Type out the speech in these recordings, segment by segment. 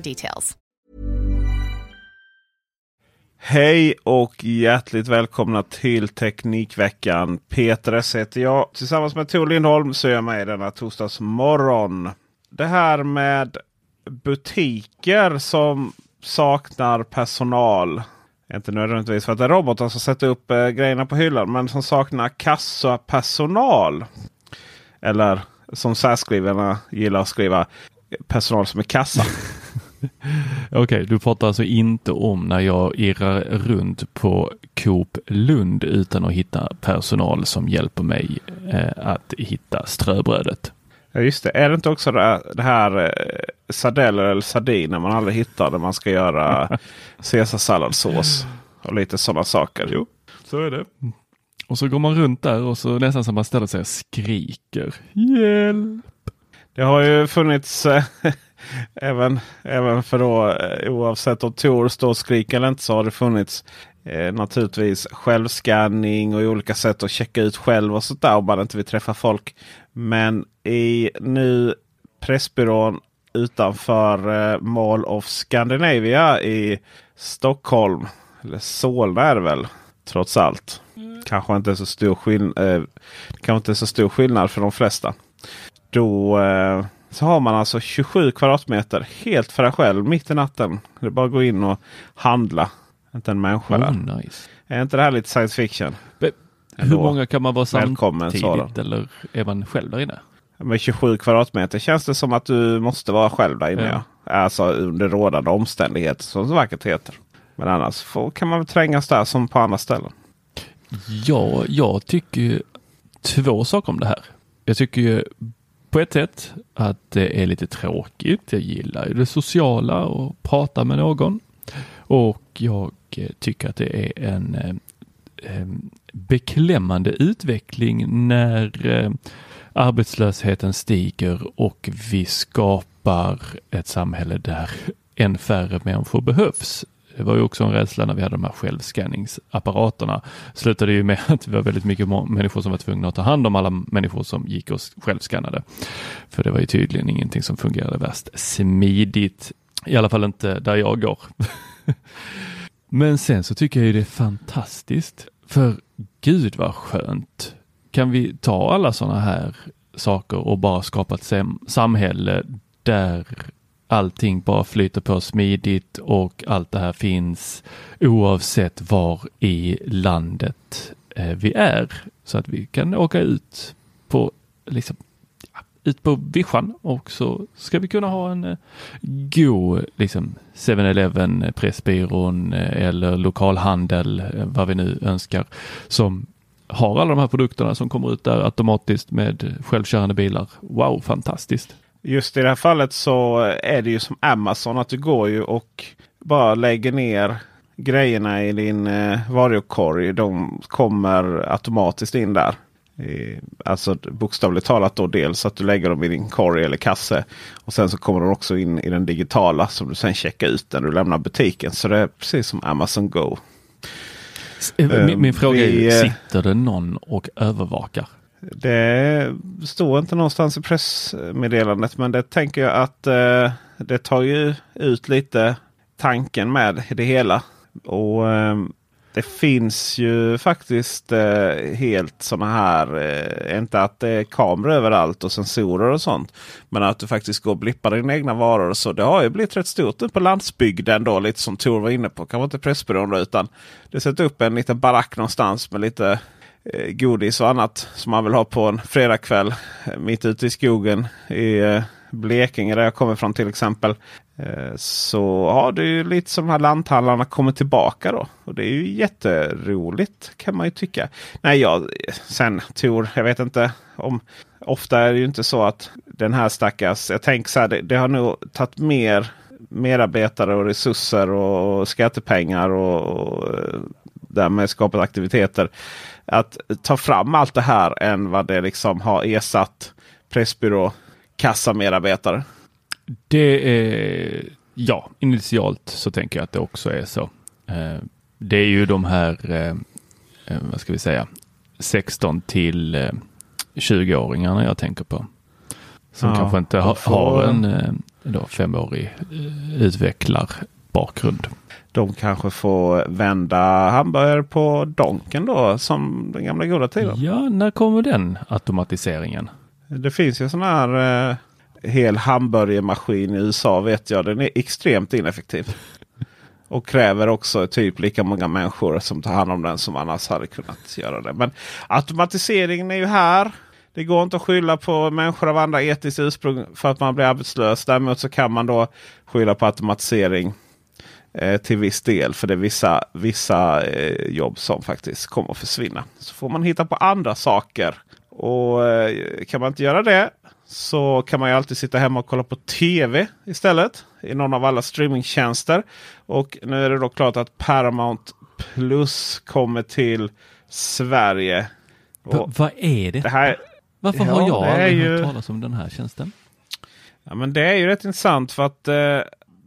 details. Hej och hjärtligt välkomna till Teknikveckan. Peter S heter jag. Tillsammans med Tor Lindholm så är jag med i denna torsdagsmorgon. Det här med butiker som saknar personal. Inte nödvändigtvis för att det är robotar som sätter upp eh, grejerna på hyllan. Men som saknar kassapersonal. Eller som särskrivarna gillar att skriva. Personal som är kassa. Okej, du pratar alltså inte om när jag irrar runt på Coop Lund utan att hitta personal som hjälper mig eh, att hitta ströbrödet. Ja just det. Är det inte också det här, det här eh, sardeller eller sardiner man aldrig hittar när man ska göra caesarsalladsås och lite sådana saker? Jo, så är det. Och så går man runt där och så nästan som man ställer sig och skriker. Hjälp! Det har ju funnits eh, även, även för då eh, oavsett om Tor står och skriker eller inte så har det funnits eh, naturligtvis självskanning och olika sätt att checka ut själv och sånt där om man inte vill träffa folk. Men i nu Pressbyrån utanför eh, Mall of Scandinavia i Stockholm. Eller Solna är det väl trots allt. Kanske inte så stor skill- eh, kanske inte så stor skillnad för de flesta. Då eh, så har man alltså 27 kvadratmeter helt för dig själv mitt i natten. Det är bara att gå in och handla. Inte en människa där. Oh, nice. Är inte det här lite science fiction? Hur Ändå. många kan man vara samtidigt eller är man själv där inne? Med 27 kvadratmeter känns det som att du måste vara själv där inne. Ja. Ja. Alltså under rådande omständigheter som det vackert heter. Men annars får, kan man väl trängas där som på andra ställen. Ja, jag tycker två saker om det här. Jag tycker ju på ett sätt att det är lite tråkigt. Jag gillar ju det sociala och prata med någon. Och jag eh, tycker att det är en eh, eh, beklämmande utveckling när arbetslösheten stiger och vi skapar ett samhälle där än färre människor behövs. Det var ju också en rädsla när vi hade de här självskanningsapparaterna. Slutade ju med att vi var väldigt mycket människor som var tvungna att ta hand om alla människor som gick och självskannade. För det var ju tydligen ingenting som fungerade värst smidigt. I alla fall inte där jag går. Men sen så tycker jag ju det är fantastiskt. För gud vad skönt. Kan vi ta alla sådana här saker och bara skapa ett samhälle där allting bara flyter på smidigt och allt det här finns oavsett var i landet eh, vi är. Så att vi kan åka ut på liksom ut på vischan och så ska vi kunna ha en eh, god liksom 7-Eleven, eh, Pressbyrån eller lokalhandel, vad vi nu önskar, som har alla de här produkterna som kommer ut där automatiskt med självkörande bilar. Wow, fantastiskt! Just i det här fallet så är det ju som Amazon att du går ju och bara lägger ner grejerna i din eh, varukorg. De kommer automatiskt in där. Eh, alltså bokstavligt talat då dels att du lägger dem i din korg eller kasse. Och sen så kommer de också in i den digitala som du sen checkar ut när du lämnar butiken. Så det är precis som Amazon Go. Min, min fråga är, vi, ju, eh, sitter det någon och övervakar? Det står inte någonstans i pressmeddelandet men det tänker jag att eh, det tar ju ut lite tanken med det hela. Och eh, det finns ju faktiskt eh, helt sådana här, eh, inte att det är kameror överallt och sensorer och sånt. Men att du faktiskt går och blippar dina egna varor. och Så det har ju blivit rätt stort nu på landsbygden då, lite som Tor var inne på. Kanske inte Pressbyrån då, utan det sätter upp en liten barack någonstans med lite Eh, godis och annat som man vill ha på en fredagkväll eh, mitt ute i skogen i eh, Blekinge där jag kommer från till exempel. Så har det ju lite som de här lanthandlarna kommer tillbaka då. Och det är ju jätteroligt kan man ju tycka. Nej, jag, sen Tor, jag vet inte om... Ofta är det ju inte så att den här stackars... Jag tänker så här, det, det har nog tagit mer medarbetare och resurser och skattepengar och, och därmed skapat aktiviteter. Att ta fram allt det här än vad det liksom har ersatt Pressbyrå kassamedarbetare. Det är, ja, initialt så tänker jag att det också är så. Eh, det är ju de här, eh, eh, vad ska vi säga, 16 till 20-åringarna jag tänker på. Som Ja, kanske inte har, har en då, femårig utvecklar bakgrund. De kanske får vända hamburgare på Donken då som den gamla goda tiden. Ja, när kommer den automatiseringen? Det finns ju sån här eh, hel hamburgermaskin i USA vet jag. Den är extremt ineffektiv. Och kräver också typ lika många människor som tar hand om den som annars hade kunnat göra det. Men automatiseringen är ju här. Det går inte att skylla på människor av andra etiskt ursprung för att man blir arbetslös. Däremot så kan man då skylla på automatisering till viss del. För det är vissa, vissa eh, jobb som faktiskt kommer att försvinna. Så får man hitta på andra saker. Och eh, kan man inte göra det så kan man ju alltid sitta hemma och kolla på tv istället. I någon av alla streamingtjänster. Och nu är det då klart att Paramount Plus kommer till Sverige. Och vad är det? det här, Varför Ja, har jag aldrig ju- hört talas om den här tjänsten? Ja, men det är ju rätt intressant för att eh,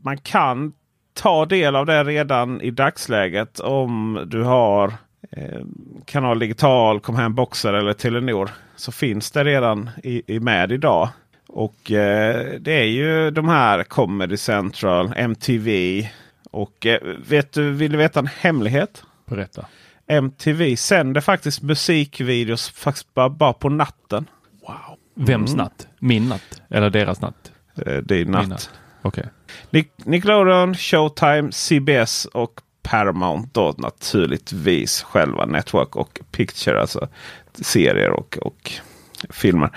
man kan ta del av det redan i dagsläget om du har eh, Kanal Digital, Com Hem Boxer eller Telenor. Så finns det redan i, i med idag. Och eh, det är ju de här Comedy Central, MTV. Och eh, vet du, vill du veta en hemlighet? Berätta. MTV sänder faktiskt musikvideos faktiskt bara, bara på natten. Wow. Vems Mm. natt? Min natt? Eller deras natt? Eh, Min natt. natt. Okej. Nic- Nickelodeon, Showtime, CBS och Paramount då naturligtvis själva Network och Picture. Alltså serier och, och filmer.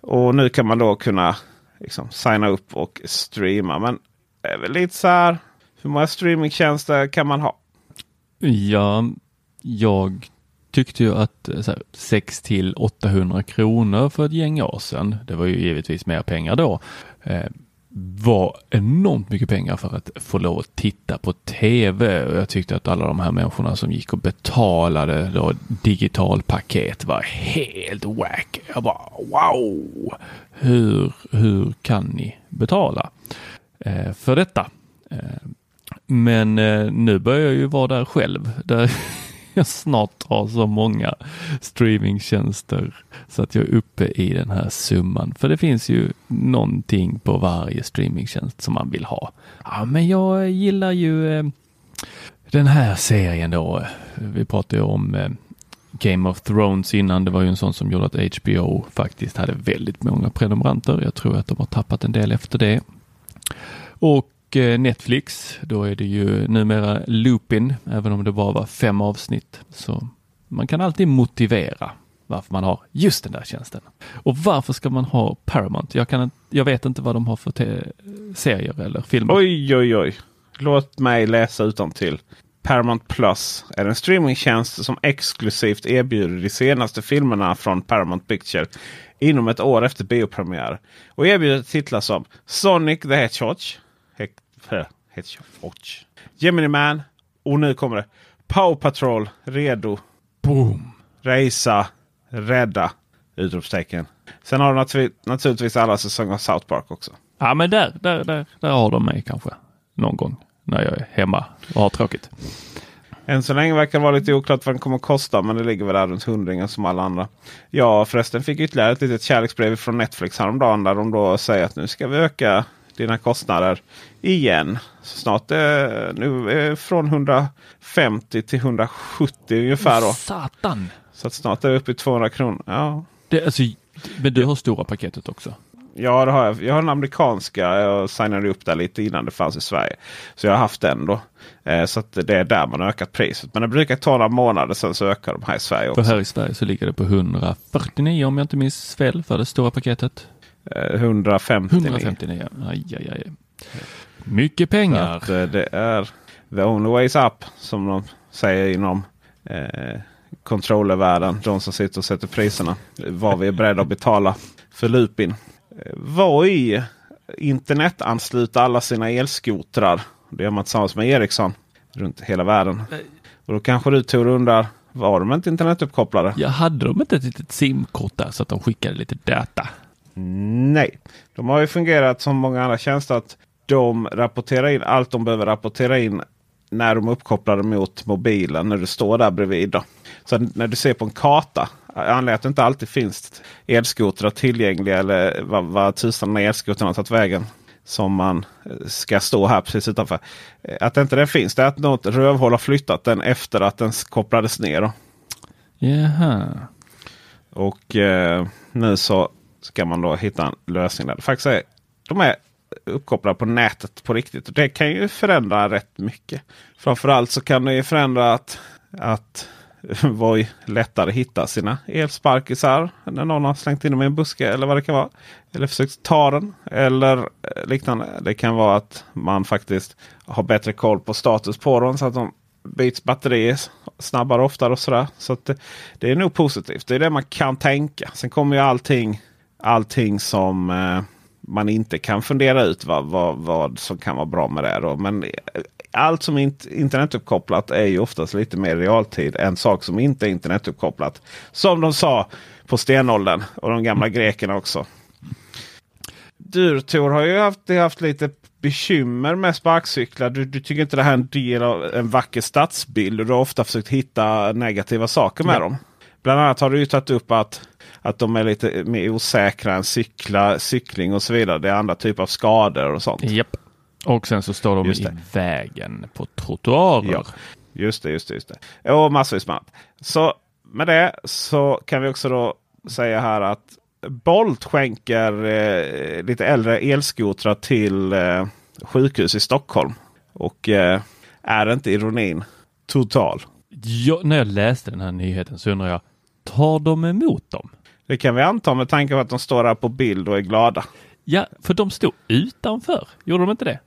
Och nu kan man då kunna liksom, signa upp och streama. Men det är väl lite så här. Hur många streamingtjänster kan man ha? Ja, jag tyckte ju att eh, så här, 6 till 800 kronor för ett gäng år sedan, det var ju givetvis mer pengar då, eh, var enormt mycket pengar för att få lov att titta på tv. Och jag tyckte att alla de här människorna som gick och betalade då digitalpaket var helt wack. Jag bara wow! Hur, hur kan ni betala eh, för detta? Eh, men eh, nu börjar jag ju vara där själv. Där jag snart har så många streamingtjänster så att jag är uppe i den här summan. För det finns ju någonting på varje streamingtjänst som man vill ha. Ja, men jag gillar ju eh, den här serien då. Vi pratade ju om eh, Game of Thrones innan. Det var ju en sån som gjorde att HBO faktiskt hade väldigt många prenumeranter. Jag tror att de har tappat en del efter det. Och och eh, Netflix, då är det ju numera Lupin, även om det bara var fem avsnitt. Så man kan alltid motivera varför man har just den där tjänsten. Och varför ska man ha Paramount? Jag, kan, jag vet inte vad de har för serier eller filmer. Oj, oj, oj. Låt mig läsa utan till. Paramount Plus är en streamingtjänst som exklusivt erbjuder de senaste filmerna från Paramount Picture inom ett år efter biopremiär. Och erbjuder titlar som Sonic the Hedgehog, He- Hedgehog, Gemini Man och nu kommer det Power Patrol redo. Boom! Resa, rädda! Utropstecken. Sen har du naturligtvis, naturligtvis alla säsonger av South Park också. Ja, men där, där, där, där har de mig kanske någon gång när jag är hemma och har tråkigt. Än så länge verkar det vara lite oklart vad den kommer att kosta. Men det ligger väl där runt hundringen som alla andra. Ja förresten fick ytterligare ett litet kärleksbrev från Netflix häromdagen. Där de då säger att nu ska vi öka dina kostnader igen. Så snart är nu är från 150 till 170 ungefär. Då. Satan! Så att snart är det uppe i 200 kronor. Ja, Det, alltså, men du har stora paketet också? Ja, det har jag. Jag har den amerikanska. Jag signade upp där lite innan det fanns i Sverige. Så jag har haft den då. Eh, så det är där man har ökat priset. Men det brukar ta några månader sen så ökar de här i Sverige För också. här i Sverige så ligger det på 149 om jag inte minns fel för det stora paketet. Eh, 150. 159. Aj, aj, aj. Mycket pengar. Att, eh, det är the only ways up som de säger inom eh, controllervärlden. De som sitter och sätter priserna. Vad vi är beredda att betala för Lupin. Eh, Voi internetansluter alla sina elskotrar. Det gör man tillsammans med Ericsson runt hela världen. Och då kanske du Tor undrar, var de inte internetuppkopplade? Jag hade de inte ett litet simkort där så att de skickade lite data? Nej, de har ju fungerat som många andra tjänster. att De rapporterar in allt de behöver rapportera in när de är uppkopplade mot mobilen. När du står där bredvid. Då. Så när du ser på en karta. Anledningen att det inte alltid finns elskotrar tillgängliga. Eller vad, vad tusan den elskotern har tagit vägen. Som man eh, ska stå här precis utanför. Eh, Att inte den finns. Det är att något rövhål har flyttat den efter att den kopplades ner. Jaha. Och eh, nu så ska man då hitta en lösning där det faktiskt är, de är uppkopplade på nätet på riktigt. Och det kan ju förändra rätt mycket. Framförallt så kan det ju förändra att, att Voi lättare hittar sina elsparkisar när någon har slängt in dem i en buske eller vad det kan vara. Eller försökt ta den eller eh, liknande. Det kan vara att man faktiskt har bättre koll på status på dem så att de byts batterier snabbare oftare och sådär. Så att det, det är nog positivt. Det är det man kan tänka. Sen kommer ju allting, allting som eh, man inte kan fundera ut vad, vad, vad som kan vara bra med det. Då. Men eh, allt som är int- internetuppkopplat är ju oftast lite mer realtid än sak som inte är internetuppkopplat. Som de sa på stenåldern och de gamla grekerna också. Du Tor har ju haft, haft lite bekymmer med sparkcyklar. Du, du tycker inte det här är en del av en vacker stadsbild. Och du har ofta försökt hitta negativa saker med Ja. dem. Bland annat har du ju tagit upp att, att de är lite mer osäkra än cykla, cykling och så vidare. Det är andra typer av skador och sånt. Japp. Och sen så står de i vägen på trottoarer. Ja, just det, just det. Just det. Och massvis med. Så med det så kan vi också då säga här att Bolt skänker eh, lite äldre elskotrar till eh, sjukhus i Stockholm. Och eh, är inte ironin total? Ja, när jag läste den här nyheten så undrar jag, tar de emot dem? Det kan vi anta med tanke på att de står här på bild och är glada. Ja, för de stod utanför. Gjorde de inte det?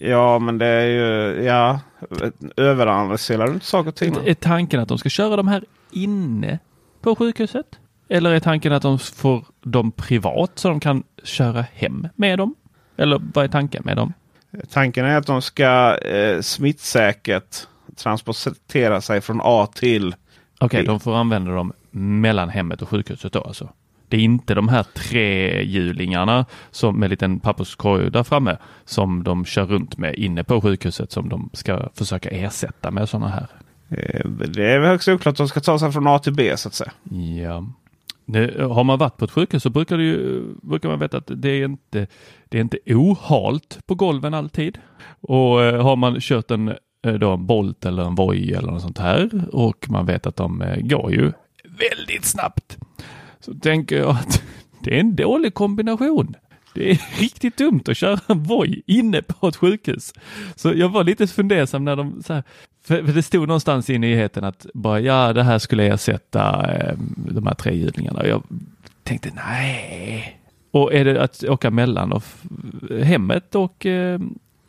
Ja, men det är ju... Ja, överanalyserar du inte saker och ting? Är tanken att de ska köra de här inne på sjukhuset? Eller är tanken att de får dem privat så de kan köra hem med dem? Eller vad är tanken med dem? Tanken är att de ska eh, smittsäkert transportera sig från A till Okej, Det- de får använda dem mellan hemmet och sjukhuset då alltså? Det är inte de här trehjulingarna som med en liten papperskorg där framme som de kör runt med inne på sjukhuset som de ska försöka ersätta med sådana här. Eh, Det är väl högst oklart de ska ta sig från A till B så att säga. Ja. Nu, har man varit på ett sjukhus så brukar, det ju, brukar man veta att det är inte, det är inte ohalt på golven alltid. Och eh, har man kört en, Eh, då en Bolt eller en Voi eller något sånt här och man vet att de eh, går ju väldigt snabbt. Så tänker jag att det är en dålig kombination. Det är riktigt dumt att köra en Voi inne på ett sjukhus. Så jag var lite fundersam när de, så här, för, det stod någonstans i nyheten att bara ja, det här skulle ersätta eh, de här trehjulingarna. Och Jag tänkte nej. Och är det att åka mellan och hemmet och eh,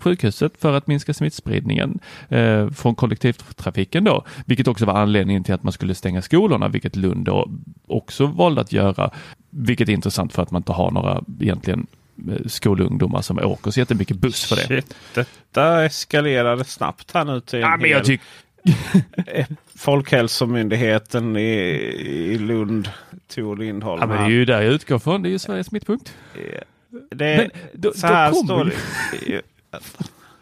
sjukhuset för att minska smittspridningen eh, från kollektivtrafiken då, vilket också var anledningen till att man skulle stänga skolorna, vilket Lund då också valde att göra, vilket är intressant för att man inte har några egentligen eh, skolungdomar som åker så jättemycket buss för det. Shit, detta eskalerade snabbt här nu till Ja, men jag hel- tycker Folkhälsomyndigheten i, i Lund, Tor Lindholm. Ja, men det är ju där jag utgår från. Det är ju Sveriges mittpunkt. det, men då- så här står det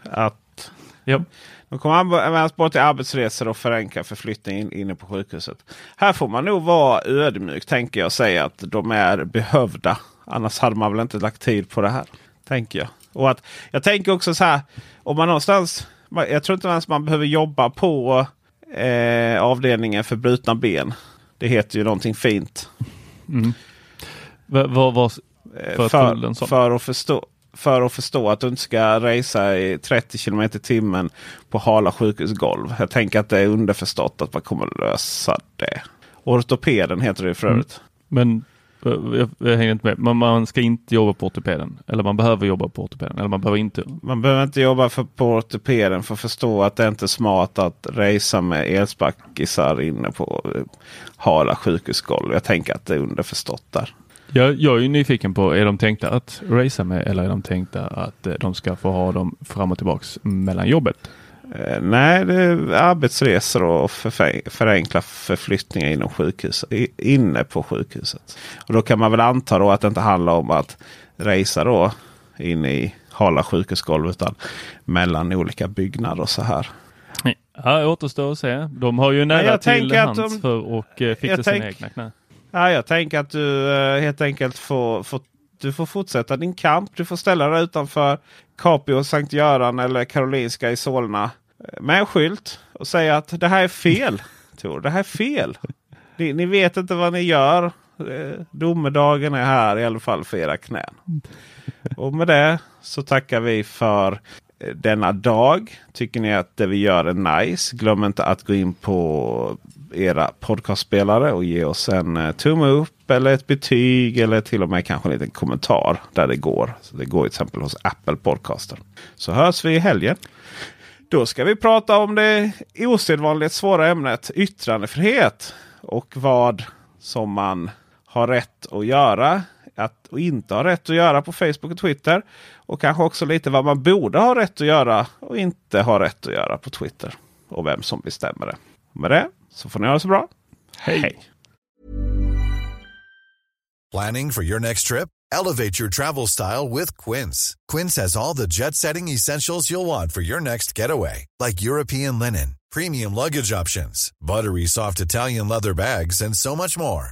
att, Ja. de kommer användas både till arbetsresor och förenkla förflyttning in, inne på sjukhuset. Här får man nog vara ödmjuk tänker jag säga att de är behövda. Annars hade man väl inte lagt tid på det här. Tänker jag. Och att, jag tänker också så här. Om man någonstans. Jag tror inte ens man behöver jobba på eh, avdelningen för brutna ben. Det heter ju någonting fint. Mm. Vad var för, för, för, att förstå, för att förstå att du inte ska racea i 30 km timmen på hala sjukhusgolv. Jag tänker att det är underförstått att man kommer att lösa det. Ortopeden heter det för mm. övrigt. Mm. Men jag, jag hänger inte med. Man, man ska inte jobba på ortopeden. Eller man behöver jobba på ortopeden. Eller man behöver inte. Man behöver inte jobba för, på ortopeden för att förstå att det inte är smart att racea med elspackisar inne på hala sjukhusgolv. Jag tänker att det är underförstått där. Jag, jag är nyfiken på, är de tänkta att racea med eller är de tänkta att eh, de ska få ha dem fram och tillbaks mellan jobbet? Eh, nej, det är arbetsresor och förenkla förflyttningar inom sjukhuset, inne på sjukhuset. Och Då kan man väl anta då att det inte handlar om att racea då in i hala sjukhusgolv utan mellan olika byggnader och så här. Ja, återstår att se. De har ju nära till hands de, för att eh, fixa sina egna knä. Ja, jag tänker att du eh, helt enkelt får, får, du får fortsätta din kamp. Du får ställa dig utanför Capio, Sankt Göran eller Karolinska i Solna eh, med en skylt och säga att det här är fel. Tor, det här är fel. Ni, ni vet inte vad ni gör. Eh, domedagen är här i alla fall för era knän. Och med det så tackar vi för denna dag. Tycker ni att det vi gör är nice? Glöm inte att gå in på era podcastspelare och ge oss en eh, tumme upp eller ett betyg eller till och med kanske en liten kommentar där det går. Så Det går till exempel hos Apple Podcaster. Så hörs vi i helgen. Då ska vi prata om det osedvanligt svåra ämnet yttrandefrihet och vad som man har rätt att göra att, och inte ha rätt att göra på Facebook och Twitter. Och kanske också lite vad man borde ha rätt att göra och inte ha rätt att göra på Twitter. Och vem som bestämmer det. Med det så får ni ha det så bra. Hej! Hej. Planning for your next trip? Elevate your travel style with Quince. Quince has all the jet setting essentials you'll want for your next getaway. Like European linen, premium luggage options, buttery soft Italian leather bags and so much more.